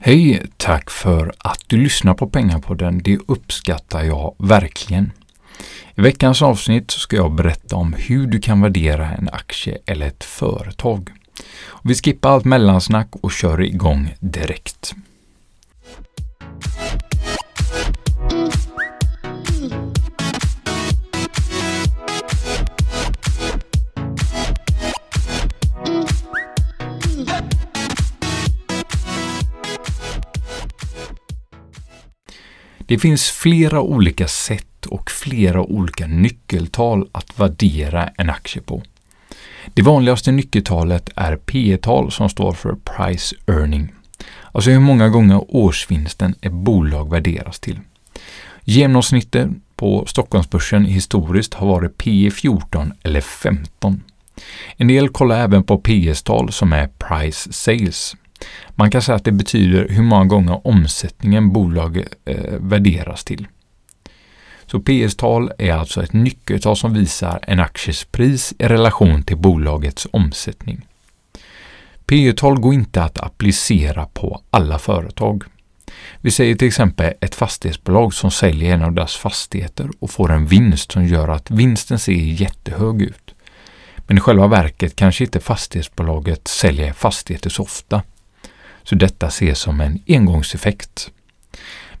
Hej! Tack för att du lyssnar på Pengapodden. Det uppskattar jag verkligen. I veckans avsnitt ska jag berätta om hur du kan värdera en aktie eller ett företag. Vi skippar allt mellansnack och kör igång direkt. Det finns flera olika sätt och flera olika nyckeltal att värdera en aktie på. Det vanligaste nyckeltalet är P tal som står för Price Earning, alltså hur många gånger årsvinsten ett bolag värderas till. Genomsnittet på Stockholmsbörsen historiskt har varit P 14 eller 15. En del kollar även på PS-tal som är Price Sales. Man kan säga att det betyder hur många gånger omsättningen bolaget eh, värderas till. Så PS-tal är alltså ett nyckeltal som visar en akties pris i relation till bolagets omsättning. P-tal går inte att applicera på alla företag. Vi säger till exempel ett fastighetsbolag som säljer en av deras fastigheter och får en vinst som gör att vinsten ser jättehög ut. Men i själva verket kanske inte fastighetsbolaget säljer fastigheter så ofta så detta ses som en engångseffekt.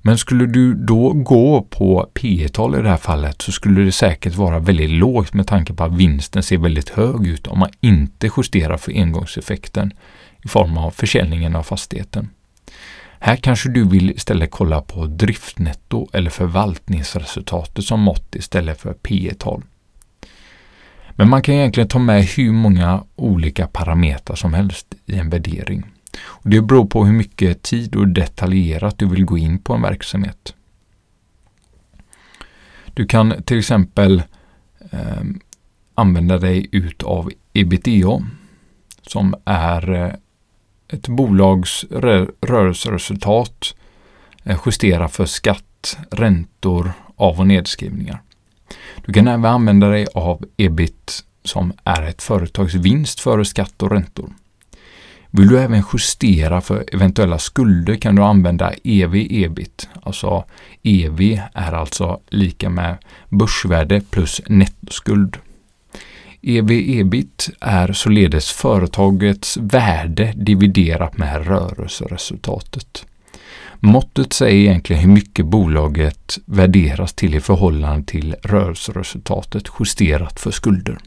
Men skulle du då gå på P tal i det här fallet så skulle det säkert vara väldigt lågt med tanke på att vinsten ser väldigt hög ut om man inte justerar för engångseffekten i form av försäljningen av fastigheten. Här kanske du vill istället kolla på driftnetto eller förvaltningsresultatet som mått istället för P tal Men man kan egentligen ta med hur många olika parametrar som helst i en värdering. Och det beror på hur mycket tid och detaljerat du vill gå in på en verksamhet. Du kan till exempel eh, använda dig utav ebitda som är eh, ett bolags rörelseresultat eh, justera justerat för skatt, räntor, av och nedskrivningar. Du kan även använda dig av ebit som är ett företags vinst före skatt och räntor. Vill du även justera för eventuella skulder kan du använda EV-EBIT. Alltså EV är alltså lika med börsvärde plus nettoskuld. EV-EBIT är således företagets värde dividerat med rörelseresultatet. Måttet säger egentligen hur mycket bolaget värderas till i förhållande till rörelseresultatet justerat för skulder.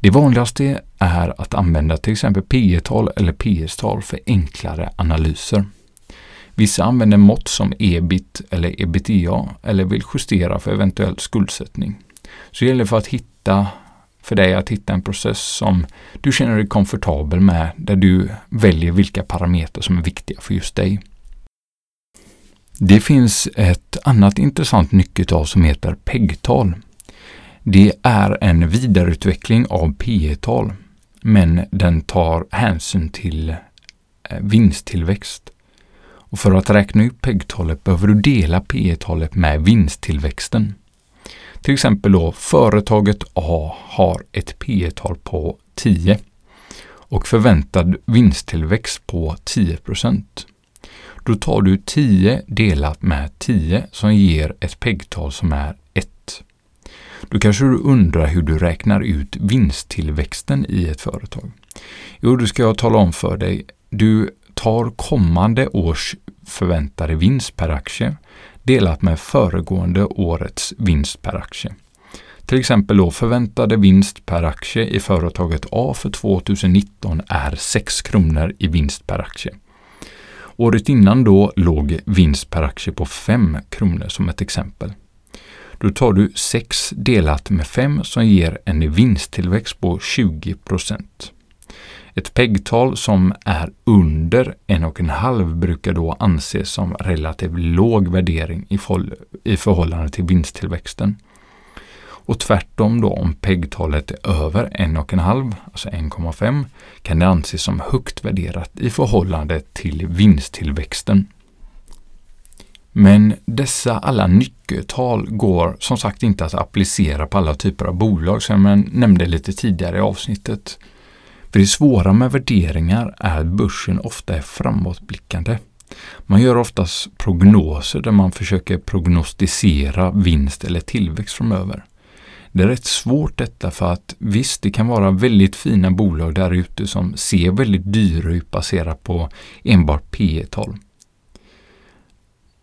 Det vanligaste är att använda till exempel P tal eller PS-tal för enklare analyser. Vissa använder mått som ebit eller ebitda eller vill justera för eventuell skuldsättning. Så det gäller för att hitta för dig att hitta en process som du känner dig komfortabel med där du väljer vilka parametrar som är viktiga för just dig. Det finns ett annat intressant nyckeltal som heter PEG-tal. Det är en vidareutveckling av P tal men den tar hänsyn till eh, vinsttillväxt. Och för att räkna ut PEG-talet behöver du dela P talet med vinsttillväxten. Till exempel då företaget A har ett P tal på 10 och förväntad vinsttillväxt på 10% Då tar du 10 delat med 10 som ger ett PEG-tal som är då kanske du undrar hur du räknar ut vinsttillväxten i ett företag. Jo, då ska jag tala om för dig. Du tar kommande års förväntade vinst per aktie delat med föregående årets vinst per aktie. Till exempel då förväntade vinst per aktie i företaget A för 2019 är 6 kronor i vinst per aktie. Året innan då låg vinst per aktie på 5 kronor som ett exempel. Då tar du 6 delat med 5 som ger en vinsttillväxt på 20% Ett PEG-tal som är under 1,5 brukar då anses som relativt låg värdering i, i förhållande till vinsttillväxten. Och tvärtom då om PEG-talet är över 1,5, alltså 1,5, kan det anses som högt värderat i förhållande till vinsttillväxten. Men dessa alla nyckeltal går som sagt inte att applicera på alla typer av bolag som jag nämnde lite tidigare i avsnittet. För det svåra med värderingar är att börsen ofta är framåtblickande. Man gör oftast prognoser där man försöker prognostisera vinst eller tillväxt framöver. Det är rätt svårt detta för att visst, det kan vara väldigt fina bolag där ute som ser väldigt dyra ut baserat på enbart P tal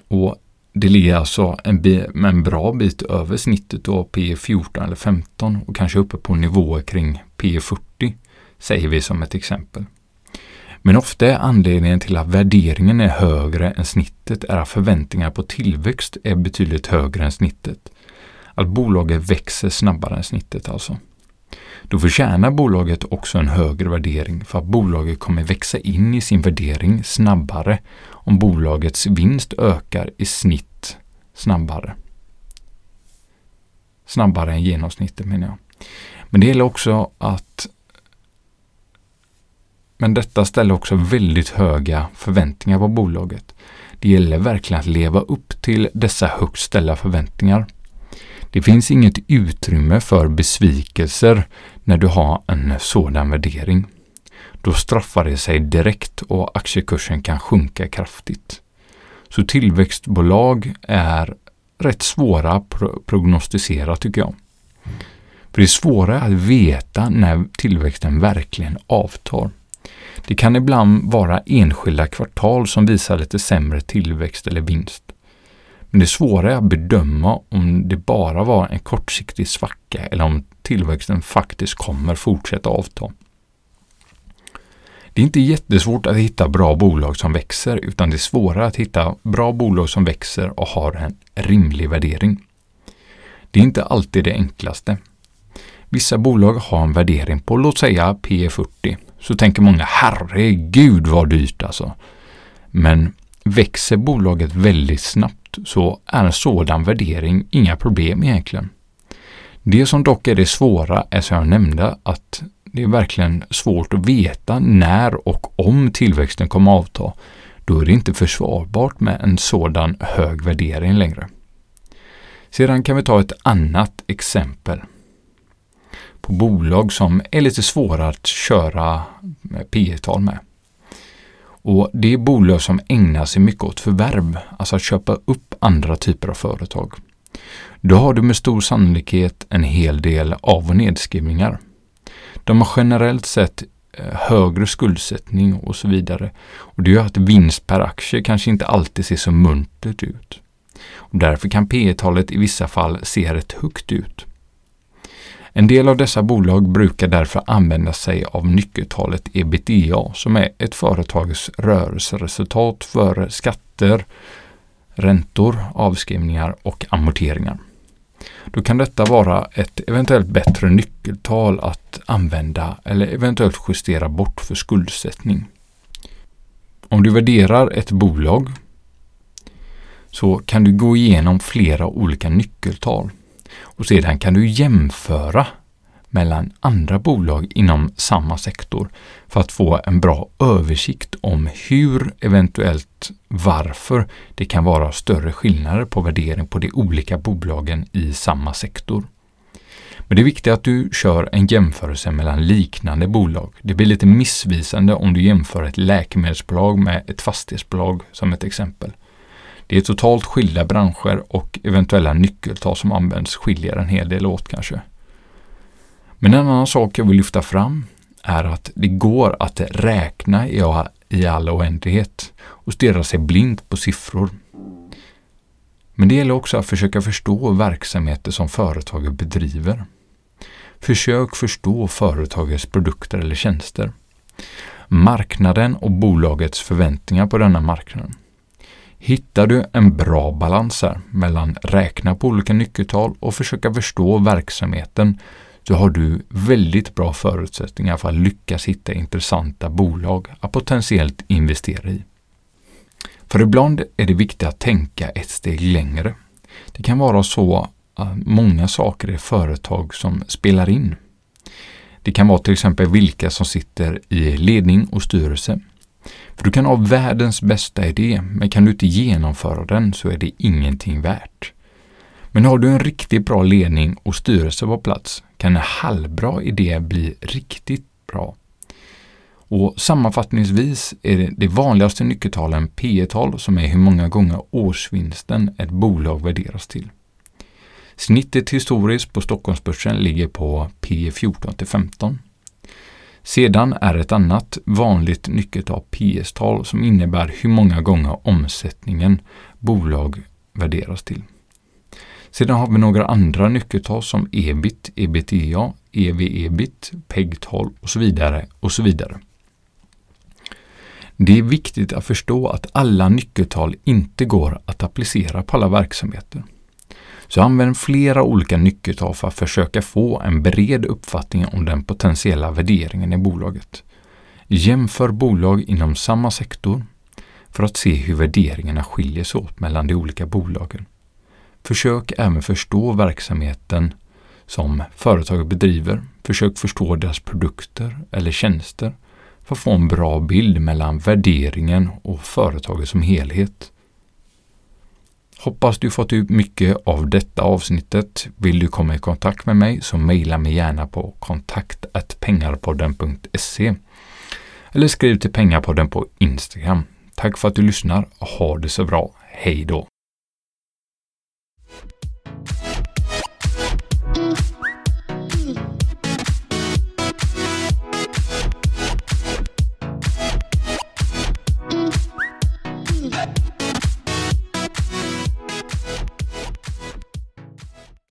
och det ligger alltså en, en bra bit över snittet då P 14 eller 15 och kanske uppe på nivåer kring P 40 säger vi som ett exempel. Men ofta är anledningen till att värderingen är högre än snittet är att förväntningar på tillväxt är betydligt högre än snittet. Att bolaget växer snabbare än snittet alltså. Då förtjänar bolaget också en högre värdering för att bolaget kommer växa in i sin värdering snabbare om bolagets vinst ökar i snitt snabbare. Snabbare än genomsnittet menar jag. Men det gäller också att men detta ställer också väldigt höga förväntningar på bolaget. Det gäller verkligen att leva upp till dessa högt ställda förväntningar. Det finns inget utrymme för besvikelser när du har en sådan värdering. Då straffar det sig direkt och aktiekursen kan sjunka kraftigt. Så tillväxtbolag är rätt svåra att prognostisera tycker jag. För det är svårare att veta när tillväxten verkligen avtar. Det kan ibland vara enskilda kvartal som visar lite sämre tillväxt eller vinst. Men det svåra är att bedöma om det bara var en kortsiktig svacka eller om tillväxten faktiskt kommer fortsätta avta. Det är inte jättesvårt att hitta bra bolag som växer utan det är svårare att hitta bra bolag som växer och har en rimlig värdering. Det är inte alltid det enklaste. Vissa bolag har en värdering på låt säga P 40 så tänker många herregud vad dyrt alltså. Men växer bolaget väldigt snabbt så är en sådan värdering inga problem egentligen. Det som dock är det svåra är som jag nämnde att det är verkligen svårt att veta när och om tillväxten kommer avta. Då är det inte försvarbart med en sådan hög värdering längre. Sedan kan vi ta ett annat exempel på bolag som är lite svåra att köra P tal med. Och Det är bolag som ägnar sig mycket åt förvärv, alltså att köpa upp andra typer av företag. Då har du med stor sannolikhet en hel del av och nedskrivningar. De har generellt sett eh, högre skuldsättning och så vidare. Och Det gör att vinst per aktie kanske inte alltid ser så muntert ut. Och därför kan P talet i vissa fall se rätt högt ut. En del av dessa bolag brukar därför använda sig av nyckeltalet ebitda som är ett företags rörelseresultat före skatter, räntor, avskrivningar och amorteringar. Då kan detta vara ett eventuellt bättre nyckeltal att använda eller eventuellt justera bort för skuldsättning. Om du värderar ett bolag så kan du gå igenom flera olika nyckeltal och sedan kan du jämföra mellan andra bolag inom samma sektor för att få en bra översikt om hur, eventuellt varför, det kan vara större skillnader på värdering på de olika bolagen i samma sektor. Men det är viktigt att du kör en jämförelse mellan liknande bolag. Det blir lite missvisande om du jämför ett läkemedelsbolag med ett fastighetsbolag som ett exempel. Det är totalt skilda branscher och eventuella nyckeltal som används skiljer en hel del åt kanske. Men en annan sak jag vill lyfta fram är att det går att räkna i all oändlighet och stirra sig blint på siffror. Men det gäller också att försöka förstå verksamheter som företaget bedriver. Försök förstå företagets produkter eller tjänster. Marknaden och bolagets förväntningar på denna marknaden. Hittar du en bra balans här mellan räkna på olika nyckeltal och försöka förstå verksamheten så har du väldigt bra förutsättningar för att lyckas hitta intressanta bolag att potentiellt investera i. För ibland är det viktigt att tänka ett steg längre. Det kan vara så att många saker i företag som spelar in. Det kan vara till exempel vilka som sitter i ledning och styrelse. För du kan ha världens bästa idé, men kan du inte genomföra den så är det ingenting värt. Men har du en riktigt bra ledning och styrelse på plats kan en halvbra idé bli riktigt bra. Och Sammanfattningsvis är det vanligaste nyckeltalen P tal som är hur många gånger årsvinsten ett bolag värderas till. Snittet historiskt på Stockholmsbörsen ligger på P 14 till 15. Sedan är ett annat vanligt nyckeltal PS-tal som innebär hur många gånger omsättningen bolag värderas till. Sedan har vi några andra nyckeltal som ebit, ebitda, ev-ebit, PEG-tal och så vidare och så vidare. Det är viktigt att förstå att alla nyckeltal inte går att applicera på alla verksamheter. Så använd flera olika nyckeltal för att försöka få en bred uppfattning om den potentiella värderingen i bolaget. Jämför bolag inom samma sektor för att se hur värderingarna skiljer sig åt mellan de olika bolagen. Försök även förstå verksamheten som företaget bedriver. Försök förstå deras produkter eller tjänster för att få en bra bild mellan värderingen och företaget som helhet. Hoppas du fått typ ut mycket av detta avsnittet. Vill du komma i kontakt med mig så mejla mig gärna på kontakt.pengarpodden.se eller skriv till Pengarpodden på Instagram. Tack för att du lyssnar och ha det så bra. Hej då!